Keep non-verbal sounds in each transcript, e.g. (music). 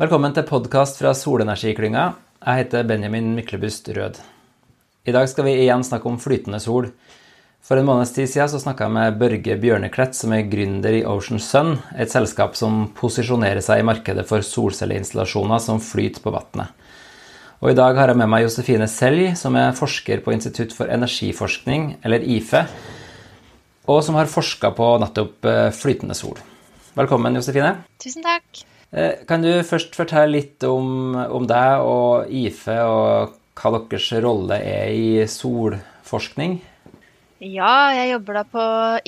Velkommen til podkast fra Solenergiklynga. Jeg heter Benjamin Myklebust Rød. I dag skal vi igjen snakke om flytende sol. For en måneds tid siden snakka jeg med Børge Bjørneklett, som er gründer i Ocean Sun, et selskap som posisjonerer seg i markedet for solcelleinstallasjoner som flyter på vannet. Og i dag har jeg med meg Josefine Selj, som er forsker på Institutt for energiforskning, eller IFE, og som har forska på nettopp eh, flytende sol. Velkommen, Josefine. Tusen takk. Eh, kan du først fortelle litt om, om deg og IFE, og hva deres rolle er i solforskning? Ja, jeg jobber da på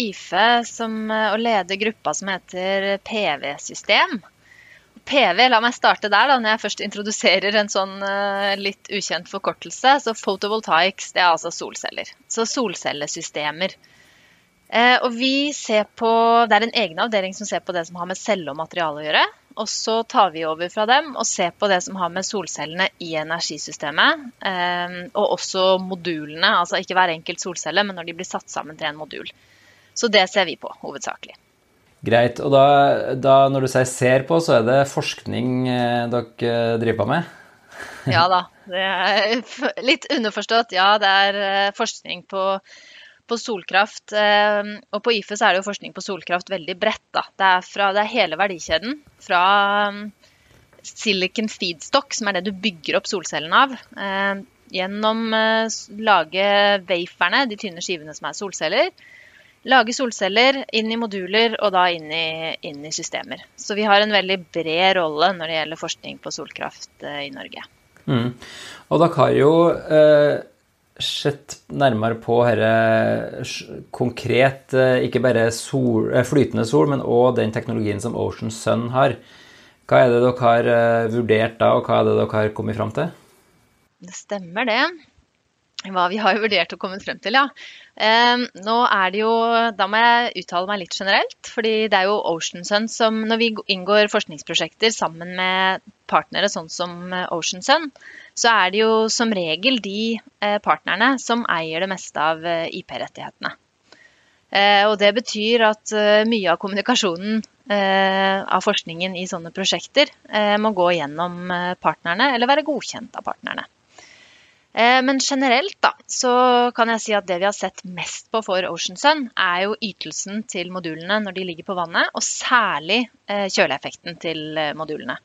IFE som, og leder gruppa som heter PV-system. PV, la meg starte der da, når jeg først introduserer en sånn uh, litt ukjent forkortelse. Så photovoltaics, det er altså solceller. Så solcellesystemer. Og vi ser på Det er en egen avdeling som ser på det som har med celle og materiale å gjøre. Og så tar vi over fra dem og ser på det som har med solcellene i energisystemet. Eh, og også modulene, altså ikke hver enkelt solcelle, men når de blir satt sammen til en modul. Så det ser vi på, hovedsakelig. Greit. Og da, da når du sier 'ser på', så er det forskning eh, dere driver på med? ja da. Det er litt underforstått. Ja, det er eh, forskning på på solkraft. Eh, og på IFE så er det jo forskning på solkraft veldig bredt. Da. Det, er fra, det er hele verdikjeden. Fra mm, silicon feedstock, som er det du bygger opp solcellen av, eh, gjennom å lage waferne, de tynne skivene som er solceller. Lage solceller inn i moduler og da inn i, inn i systemer. Så vi har en veldig bred rolle når det gjelder forskning på solkraft i Norge. Mm. Og dere har jo eh sett nærmere på dette konkret, eh, ikke bare sol, eh, flytende sol, men òg den teknologien som Ocean Sun har. Hva er det dere har eh, vurdert da, og hva er det dere har kommet fram til? Det stemmer, det. Hva vi har vurdert og kommet frem til, ja. Eh, nå er det jo Da må jeg uttale meg litt generelt. fordi det er jo Ocean Sun som Når vi inngår forskningsprosjekter sammen med partnere sånn som Ocean Sun, så er det jo som regel de eh, partnerne som eier det meste av eh, IP-rettighetene. Eh, og det betyr at mye av kommunikasjonen av forskningen i sånne prosjekter må gå gjennom partnerne, eller være godkjent av partnerne. Men generelt da, så kan jeg si at det vi har sett mest på for Ocean Sun, er jo ytelsen til modulene når de ligger på vannet, og særlig kjøleeffekten til modulene.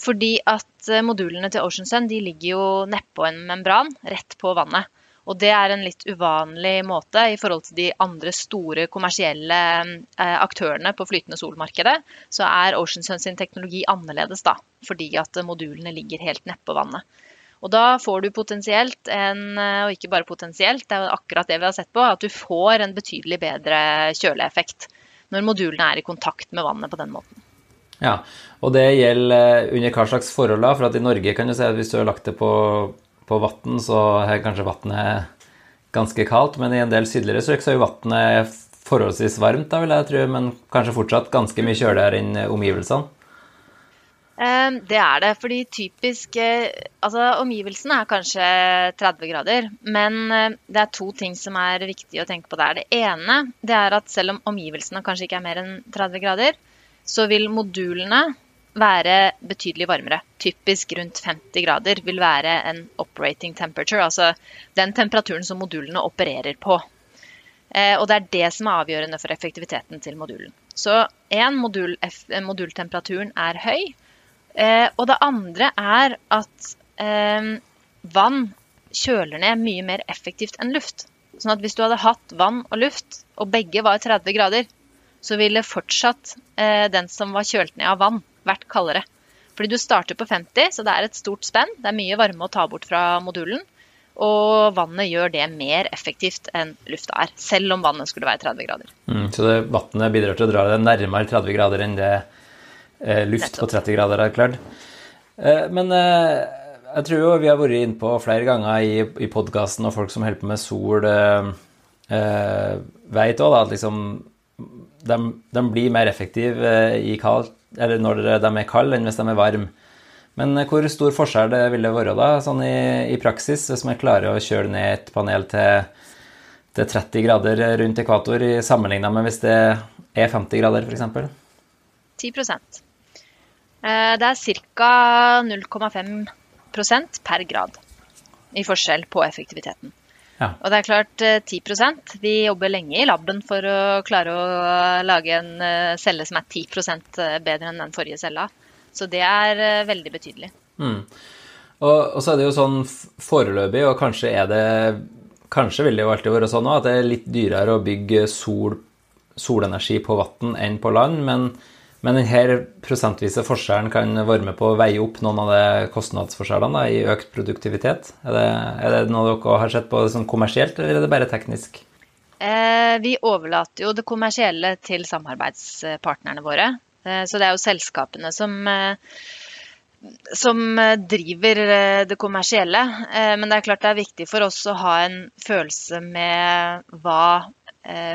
Fordi at eh, modulene til Ocean Sun de ligger jo nedpå en membran, rett på vannet. Og det er en litt uvanlig måte i forhold til de andre store kommersielle eh, aktørene på flytende solmarkedet. Så er Ocean Sun sin teknologi annerledes, da. Fordi at modulene ligger helt nedpå vannet. Og da får du potensielt en, eh, og ikke bare potensielt, det er akkurat det vi har sett på, at du får en betydelig bedre kjøleeffekt når modulene er i kontakt med vannet på den måten. Ja, og det gjelder under hva slags forhold, da? For at i Norge kan du si at hvis du har lagt det på, på vann, så er kanskje vannet ganske kaldt, men i en del sydligere strøk så er jo vannet forholdsvis varmt, da vil jeg tro, men kanskje fortsatt ganske mye kjøligere enn omgivelsene? Ehm, det er det, fordi typisk eh, Altså omgivelsene er kanskje 30 grader, men eh, det er to ting som er viktig å tenke på der. Det ene det er at selv om omgivelsene kanskje ikke er mer enn 30 grader, så vil modulene være betydelig varmere. Typisk rundt 50 grader vil være en operating temperature, altså den temperaturen som modulene opererer på. Eh, og det er det som er avgjørende for effektiviteten til modulen. Så én, modul, modultemperaturen er høy. Eh, og det andre er at eh, vann kjøler ned mye mer effektivt enn luft. Sånn at hvis du hadde hatt vann og luft, og begge var 30 grader, så ville fortsatt eh, den som var kjølt ned av vann, vært kaldere. Fordi du starter på 50, så det er et stort spenn. Det er mye varme å ta bort fra modulen. Og vannet gjør det mer effektivt enn lufta er, selv om vannet skulle være 30 grader. Mm, så det, vannet bidrar til å dra det nærmere 30 grader enn det eh, luft Nettopp. på 30 grader har klart. Eh, men eh, jeg tror jo vi har vært inne på flere ganger i, i podkasten, og folk som holder på med sol, eh, veit vet òg at liksom de, de, blir mer effektive eh, kald, når de er kalde, enn hvis de er varme. Men eh, hvor stor forskjell det vil det være da, sånn i, i praksis, hvis man klarer å kjøle ned et panel til, til 30 grader rundt ekvator, sammenligna med hvis det er 50 grader, f.eks.? 10 Eh, det er ca. 0,5% per grad i forskjell på effektiviteten. Ja. Og det er klart 10% Vi jobber lenge i laben for å klare å lage en celle som er 10% bedre enn den forrige cella. Så det er veldig betydelig. Mm. Og, og, så er det jo sånn foreløpig, og kanskje er det Kanskje vil det jo alltid være sånn at det er litt dyrere å bygge sol, solenergi på vann enn på land, men, men denne prosentvise forskjellen kan være med på å veie opp noen av de kostnadsforskjellene da, i økt produktivitet. Er det, er det, noe dere har sett på sånn kommersielt, eller er det bare teknisk? Eh, vi overlater jo det kommersielle til samarbeidspartnerne våre. Eh, så det er jo selskapene som eh, som driver det kommersielle. Men det er klart det er viktig for oss å ha en følelse med hva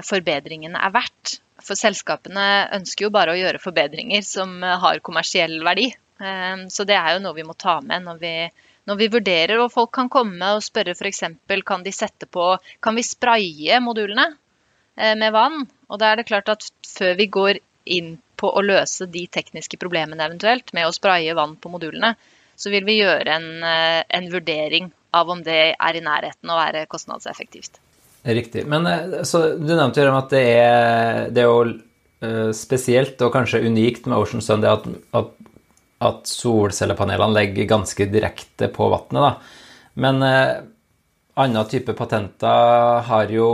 forbedringene er verdt. For selskapene ønsker jo bare å gjøre forbedringer som har kommersiell verdi. Så det er jo noe vi må ta med når vi, når vi vurderer. Og folk kan komme og spørre f.eks. kan de sette på Kan vi spraye modulene med vann? Og da er det klart at før vi går inn på å løse de tekniske problemene eventuelt med å spraye vann på modulene, så vil vi gjøre en, eh, en vurdering av om det er i nærheten å være kostnadseffektivt. Riktig. Men eh, du nevnte jo at det er, det er jo uh, spesielt og kanskje unikt med Ocean Sun det at, at, at solcellepanelene legger ganske direkte på vannet. Men eh, annen type patenter har jo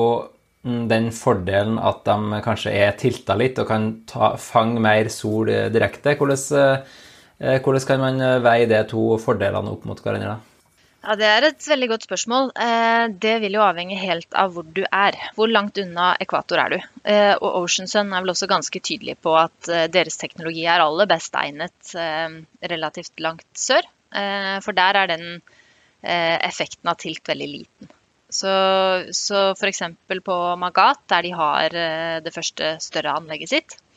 Mm, den fordelen at de kanskje er tilta litt og kan fange mer sol direkte. Hvordan, eh, hvordan, kan man veie de to fordelene opp mot hverandre? Ja, Det er et veldig godt spørsmål. Eh, det vil jo avhenge helt av hvor du er. Hvor langt unna ekvator er du? Eh, og Ocean Sun er vel også ganske tydelig på at deres teknologi er aller best egnet relativt langt sør. For der er den effekten av tilt veldig liten. Så, så f.eks. på Magat, der de har eh, det første større anlegget sitt, eh,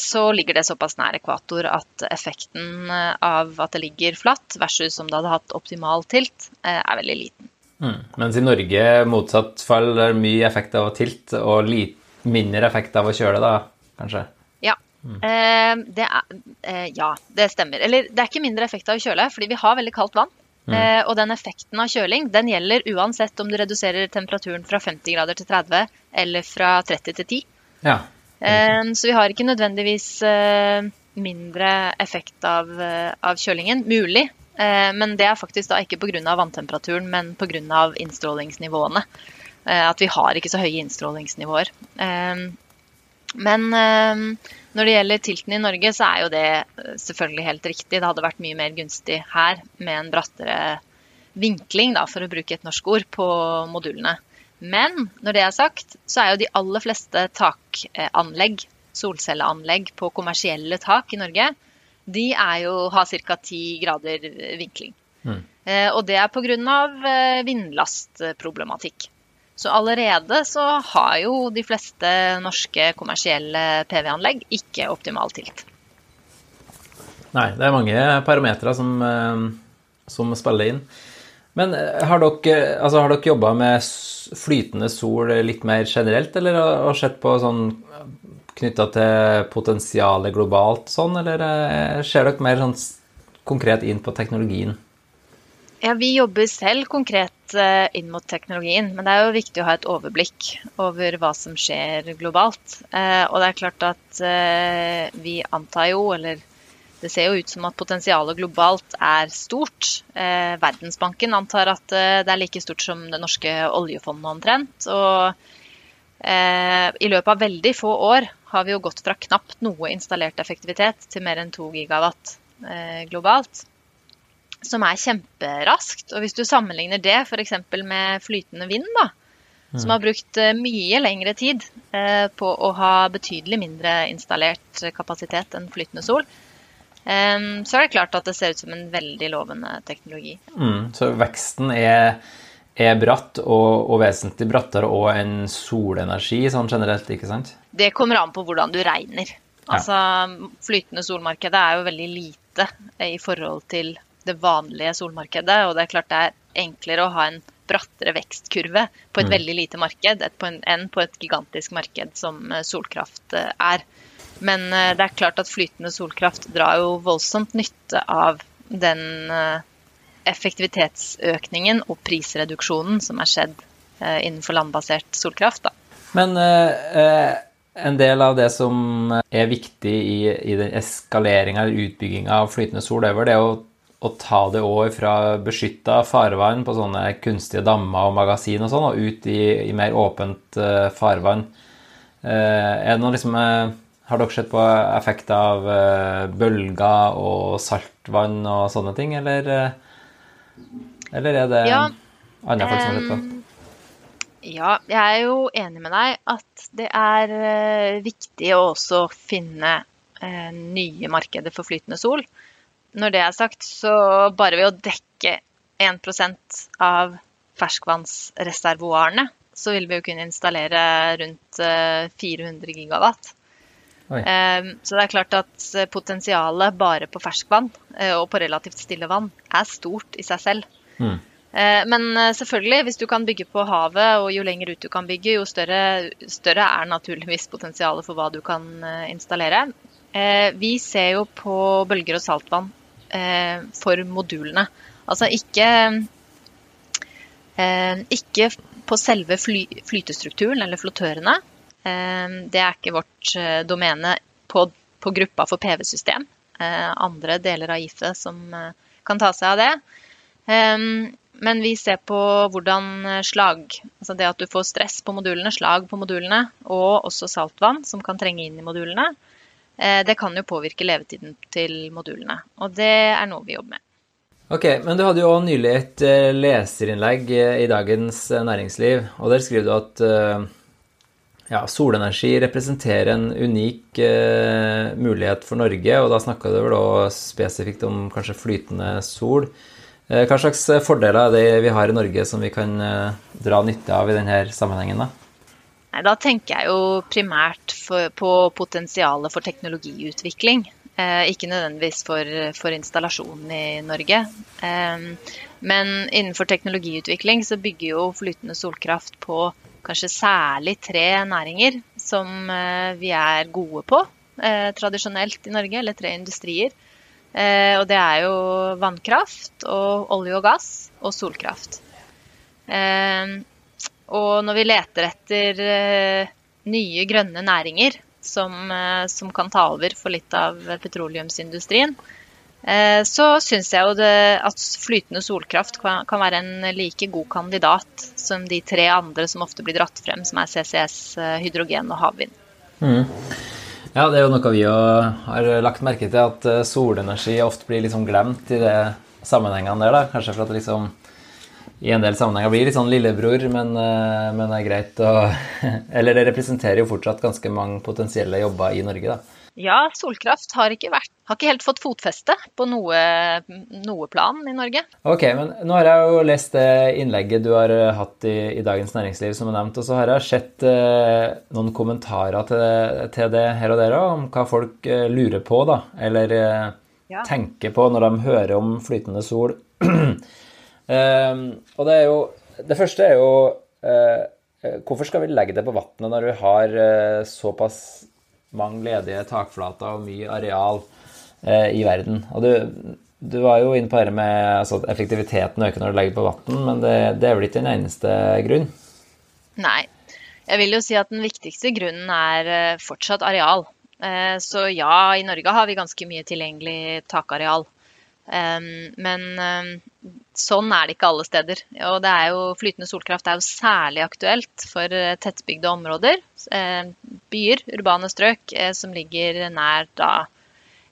så ligger det såpass nær ekvator at effekten eh, av at det ligger flatt versus om det hadde hatt optimal tilt, er veldig liten. Mm. Mens i Norge, motsatt fall, er det mye effekt av å tilt, og litt mindre effekt av å kjøle, da, kanskje? Ja. Mm. Eh, det er, eh, ja, det stemmer. Eller det er ikke mindre effekt av å kjøle, fordi vi har veldig kaldt vann. Mm. Eh, og den effekten av kjøling den gjelder uansett om du reduserer temperaturen fra 50 grader til 30 eller fra 30 til 10. Ja. Eh, så vi har ikke nødvendigvis eh, mindre effekt av, eh, av kjølingen. Mulig, eh, men det er faktisk da ikke pga. vanntemperaturen, men pga. innstrålingsnivåene. At vi har ikke så høye innstrålingsnivåer. men når det gjelder tilten i Norge, så er jo det selvfølgelig helt riktig. Det hadde vært mye mer gunstig her med en brattere vinkling, da, for å bruke et norsk ord, på modulene. Men når det er sagt, så er jo de aller fleste takanlegg, solcelleanlegg på kommersielle tak i Norge, de er jo, har ca. 10 grader vinkling. Mm. Eh, og det er pga. Eh, vindlastproblematikk. Så allerede så har jo de fleste norske kommersielle PV-anlegg ikke optimal tilt. Nei, det er mange parametere som, eh, som, spiller inn. Men eh, har dere, altså har dere jobba med flytende sol litt mer generelt, eller har sett på sånn knytta til potensialet globalt sånn, eller eh, ser dere mer sånn konkret inn på teknologien? Ja, Vi jobber selv konkret eh, inn mot teknologien, men det er jo viktig å ha et overblikk over hva som skjer globalt. Eh, og det er klart at vi antar jo, eller det ser jo ut som at potensialet globalt er stort. Verdensbanken antar at det er like stort som det norske oljefondet omtrent. Og i løpet av veldig få år har vi jo gått fra knapt noe installert effektivitet til mer enn 2 gigawatt globalt som er kjemperaskt. Og hvis du sammenligner det f.eks. med flytende vind, da, mm. som har brukt eh, mye lengre tid eh, på å ha betydelig mindre installert kapasitet enn flytende sol, eh, så er det klart at det ser ut som en veldig lovende teknologi. Mm, så veksten er, er bratt, og, og, vesentlig brattere òg enn solenergi sånn generelt, ikke sant? Det kommer an på hvordan du regner. Altså, Flytende solmarkedet er jo veldig lite i forhold til det vanlige solmarkedet. Og det er klart det er enklere å ha en brattere vekstkurve på et mm. veldig lite marked enn på et gigantisk marked som eh, solkraft eh, er. Men det er klart at flytende solkraft drar jo voldsomt nytte av den effektivitetsøkningen og prisreduksjonen som er skjedd innenfor landbasert solkraft. Da. Men eh, en del av det som er viktig i, i den eskaleringa eller utbygginga av flytende sol, det er å, å ta det over fra beskytta farvann på sånne kunstige dammer og magasin og sånn, og ut i, i mer åpent farvann. Eh, er det noe liksom uh, Har dere sett på effekt av bølger og saltvann og sånne ting, eller, eller er det ja, andre folk som har sett på? Ja, jeg er jo enig med deg at det er eh, viktig å også finne eh, nye markeder for flytende sol. Når det er sagt, så bare ved å dekke 1% av ferskvannsreservoarene, så vil vi jo kunne installere rundt 400 eh, gigawatt. Oi. Så det er klart at potensialet bare på ferskvann og på relativt stille vann er stort i seg selv. Mm. Eh, men eh, selvfølgelig, hvis du kan bygge på havet, og jo lenger ut du kan bygge, jo større, større er naturligvis potensialet for hva du kan eh, installere. Vi ser jo på bølger og saltvann for modulene. Altså ikke, ikke på selve fly, flytestrukturen eller flottørene. Det er ikke vårt domene på, på gruppa for PV-system. Andre deler av IFE som kan ta seg av det. Men vi ser på hvordan eh, slag, altså det at du får stress på modulene, slag på modulene, og også saltvann som kan trenge inn i modulene, eh, det kan jo påvirke levetiden til modulene. Og det er noe vi jobber med. Ok, men du hadde jo nylig et eh, leserinnlegg i Dagens Næringsliv, og der skriver du at ja, solenergi representerer en unik mulighet for Norge, og da snakka du vel også spesifikt om kanskje flytende sol. Eh, hva slags eh, fordeler er det vi har i Norge som vi kan eh, dra nytte av i denne sammenhengen? Da? Nei, da tenker jeg jo primært for, på potensialet for teknologiutvikling. Eh, ikke nødvendigvis for, for installasjonen i Norge. Eh, men innenfor teknologiutvikling så bygger jo flytende solkraft på kanskje særlig tre næringer som eh, vi er gode på tradisjonelt i Norge, eller tre industrier. Eh, og det er jo vannkraft og olje og gass og solkraft. Eh, og når vi leter etter eh, nye grønne næringer som, som, kan ta over for litt av petroleumsindustrien, så syns jeg jo det, at flytende solkraft kan, være en like god kandidat som de tre andre som ofte blir dratt frem, som er CCS, hydrogen og havvind. Mm. Ja, det er jo noe vi har lagt merke til, at eh, solenergi ofte blir liksom glemt i de sammenhengene der. da. Kanskje for at det liksom i en del sammenhenger blir litt sånn lillebror, men, eh, men det er greit å (laughs) Eller det representerer jo fortsatt ganske mange potensielle jobber i Norge, da. Ja, solkraft har ikke, vært, har ikke helt fått fotfeste på noe, noe, plan i Norge. Ok, men nå har jeg jo lest det innlegget du har eh, hatt i, i Dagens Næringsliv, som er nevnt, og så har jeg sett eh, noen kommentarer til, til, det her og der om hva folk eh, lurer på, da, eller eh, ja. tenker på når de hører om flytende sol. (clears throat) eh, og det er jo Det første er jo eh, Hvorfor skal vi legge det på vannet når vi har såpass mange ledige takflater og mye areal eh, i verden. Og du, du, var jo inne på dette med altså, at effektiviteten øker når du legger på vann, men det, det, er vel ikke den eneste grunnen? Nei. Jeg vil jo si at den viktigste grunnen er eh, fortsatt areal. Eh, så ja, i Norge har vi ganske mye tilgjengelig takareal. Men sånn er det ikke alle steder. Og det er jo, flytende solkraft er jo særlig aktuelt for eh, tettbygde områder. Byer, urbane strøk eh, som ligger nær da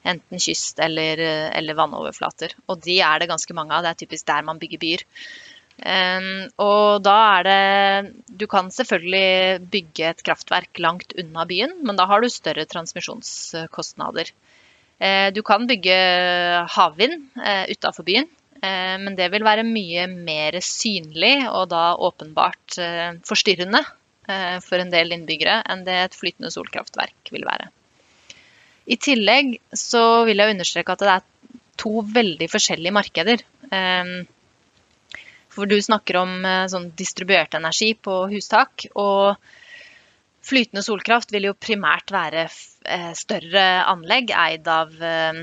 enten kyst eller, eller, vannoverflater. Og de er det ganske mange av. Det er typisk der man bygger byer. og da er det Du kan selvfølgelig bygge et kraftverk langt unna byen, men da har du større transmisjonskostnader. Eh, du kan bygge havvind eh, utafor byen, eh, men det vil være mye mer synlig og da åpenbart forstyrrende for en del innbyggere enn det et flytende solkraftverk vil være. I tillegg så vil jeg understreke at det er to veldig forskjellige markeder. For du snakker om sånn distribuert energi på hustak. og Flytende solkraft vil jo primært være eh, større anlegg eid av eh,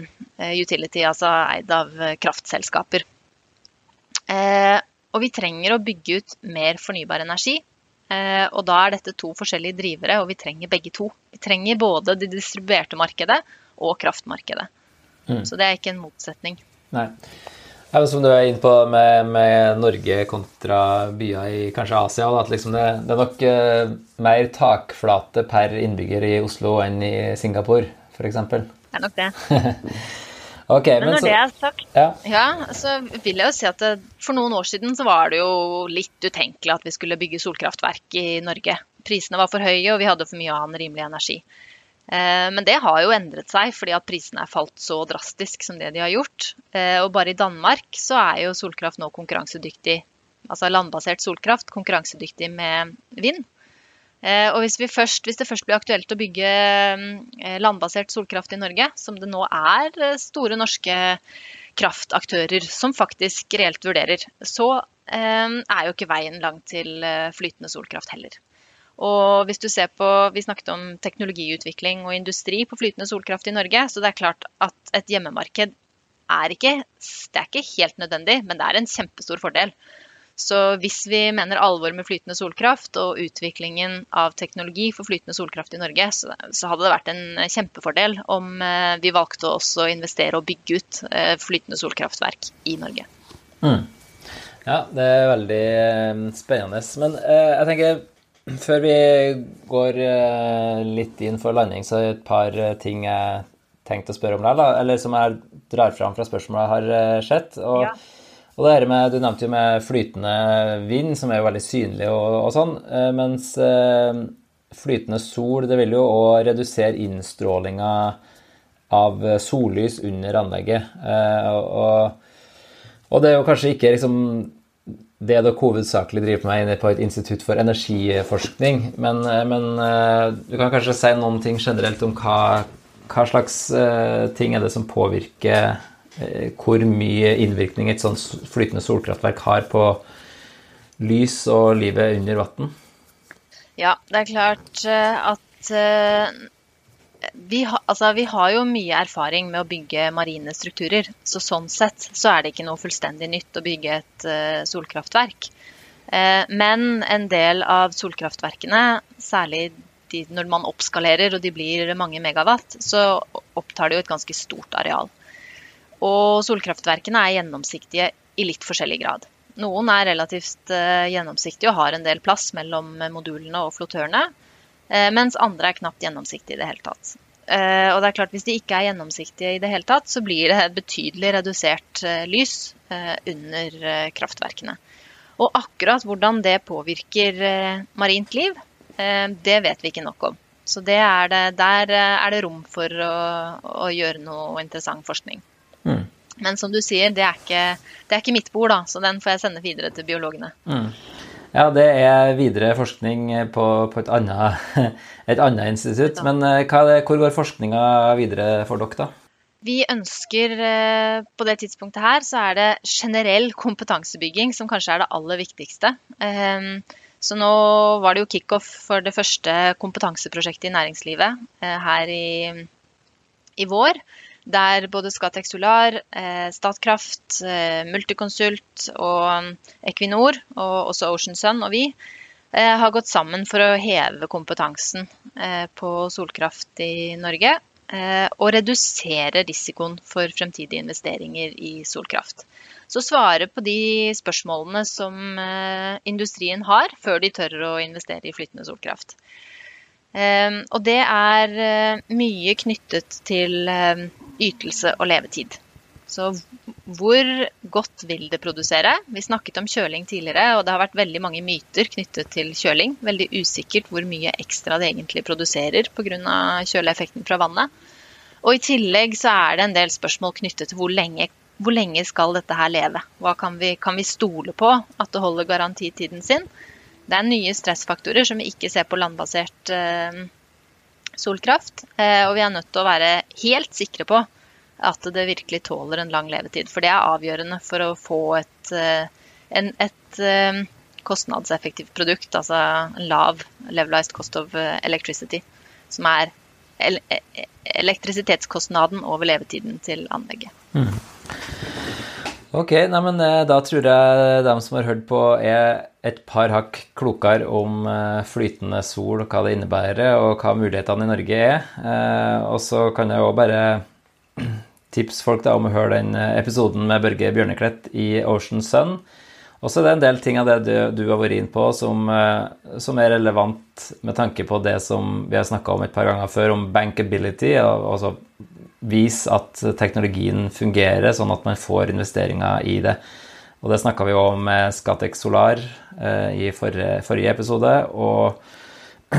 utility, altså eid av kraftselskaper. Eh, og vi trenger å bygge ut mer fornybar energi. Og da er dette to forskjellige drivere, og vi trenger begge to. Vi trenger både det distribuerte markedet og kraftmarkedet. Mm. Så det er ikke en motsetning. Nei. Ja, som du er inne på med, med, Norge kontra byer i kanskje Asia, at liksom det, det, er nok uh, mer takflate per innbygger i Oslo enn i Singapore, f.eks. Det er nok det. (laughs) okay, men, men når så, det er sagt, ja. ja. så vil jeg jo si at det, for noen år siden så var det jo litt utenkelig at vi skulle bygge solkraftverk i Norge. Prisene var for høye, og vi hadde for mye annen rimelig energi. Eh, men det har jo endret seg fordi at prisene er falt så drastisk som det de har gjort. Eh, og bare i Danmark så er jo solkraft nå konkurransedyktig, altså landbasert solkraft, konkurransedyktig med vind. Eh, og hvis, først, hvis det først blir aktuelt å bygge landbasert solkraft i Norge, som det nå er store norske kraftaktører som faktisk reelt vurderer, så er jo ikke veien lang til flytende solkraft heller. Og hvis du ser på, Vi snakket om teknologiutvikling og industri på flytende solkraft i Norge. Så det er klart at et hjemmemarked er ikke, det er ikke helt nødvendig, men det er en kjempestor fordel. Så hvis vi mener alvor med flytende solkraft og utviklingen av teknologi for flytende solkraft i Norge, så, hadde det vært en kjempefordel om eh, vi valgte å også investere og bygge ut eh, flytende solkraftverk i Norge. Mm. Ja, det er veldig eh, spennende. Men jeg tenker før vi går eh, litt inn for landing, så er det et par eh, ting jeg tenkte å spørre om der, eller som jeg drar fram fra spørsmålet jeg har eh, sett. Og, ja. og det med, Du nevnte jo med flytende vind, som er jo veldig synlig og, og sånn. Mens flytende sol det vil jo òg redusere innstrålinga av sollys under anlegget. Og, og det er jo kanskje ikke liksom det dere hovedsakelig driver med inne på et institutt for energiforskning. Men, eh, men, eh, du kan kanskje si noen ting generelt om hva, hva slags eh, ting er det som påvirker hvor mye innvirkning et sånt flytende solkraftverk har på lys og livet under vann? Ja, det er klart at vi, ha, altså, vi, har jo mye erfaring med å bygge marine strukturer. Så sånn sett så er det ikke noe fullstendig nytt å bygge et uh, solkraftverk. Uh, men en del av solkraftverkene, særlig de, når man oppskalerer og de blir mange megawatt, så opptar det jo et ganske stort areal. Og solkraftverkene er gjennomsiktige i litt forskjellig grad. Noen er relativt uh, gjennomsiktige og har en del plass mellom modulene og flottørene. Mens andre er knapt gjennomsiktige i det hele tatt. Eh, og det er klart Hvis de ikke er gjennomsiktige i det hele tatt, så blir det betydelig redusert eh, lys under kraftverkene. Og akkurat hvordan det påvirker marint liv, det vet vi ikke nok om. Så er det, der er det rom for å, å gjøre noe interessant forskning. Mm. Men som du sier, det er, ikke, det er ikke mitt bord, da, så den får jeg sende videre til biologene. Mm. Ja, det er videre forskning på, på et, annet, (laughs) et, annet, institutt. Men eh, det, hvor går forskninga videre for dere, da? Vi ønsker eh, på det tidspunktet her, så er det generell kompetansebygging som kanskje er det aller viktigste. Ehm, så nå var det jo kickoff for det første kompetanseprosjektet i næringslivet eh, her i, i vår der både Scatec Solar, eh, Statkraft, eh, Multiconsult og Equinor, og også Ocean Sun og vi, eh, har gått sammen for å heve kompetansen på solkraft i Norge. Og redusere risikoen for fremtidige investeringer i solkraft. Så svare på de spørsmålene som industrien har, før de tør å investere i flytende solkraft. Og det er mye knyttet til ytelse og levetid. Så hvor godt vil det produsere? Vi snakket om kjøling tidligere, og det har vært veldig mange myter knyttet til kjøling. Veldig usikkert hvor mye ekstra det egentlig produserer pga. kjøleeffekten fra vannet. Og i tillegg så er det en del spørsmål knyttet til hvor lenge, hvor lenge skal dette her leve? Kan vi, kan vi stole på at det holder garantitiden sin? Det er nye stressfaktorer som vi ikke ser på landbasert eh, solkraft. Eh, og vi er nødt til å være helt sikre på at det virkelig tåler en lang levetid. For det er avgjørende for å få et, eh, en, et eh, kostnadseffektivt produkt, altså lav levelized cost of electricity, som er elektrisitetskostnaden over levetiden til anlegget. Mm. Ok, nei, men eh, da tror jeg de som har hørt på, er et par hakk klokere om eh, flytende sol og hva det innebærer, og hva mulighetene i Norge er. Eh, og så kan jeg òg bare (clears throat) tipse folk da om å høre den episoden med Børge Bjørneklett i Ocean Sun. Og så er det en del ting av det du, har vært inn på som, som, er relevant med tanke på det som vi har snakka om et par ganger før, om bankability, altså vise at teknologien fungerer, sånn at man får investeringer i det. Og det snakka vi om med Skatex Solar eh, i forrige, forrige episode, og,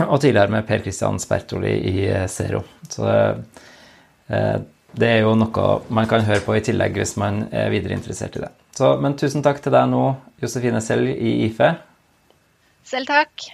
og, tidligere med Per Christian Spertoli i eh, Zero. Så eh, det er jo noe man kan høre på i tillegg hvis man er videre interessert i det. Så, men tusen takk til deg nå, Josefine Selg i IFE. Selv takk.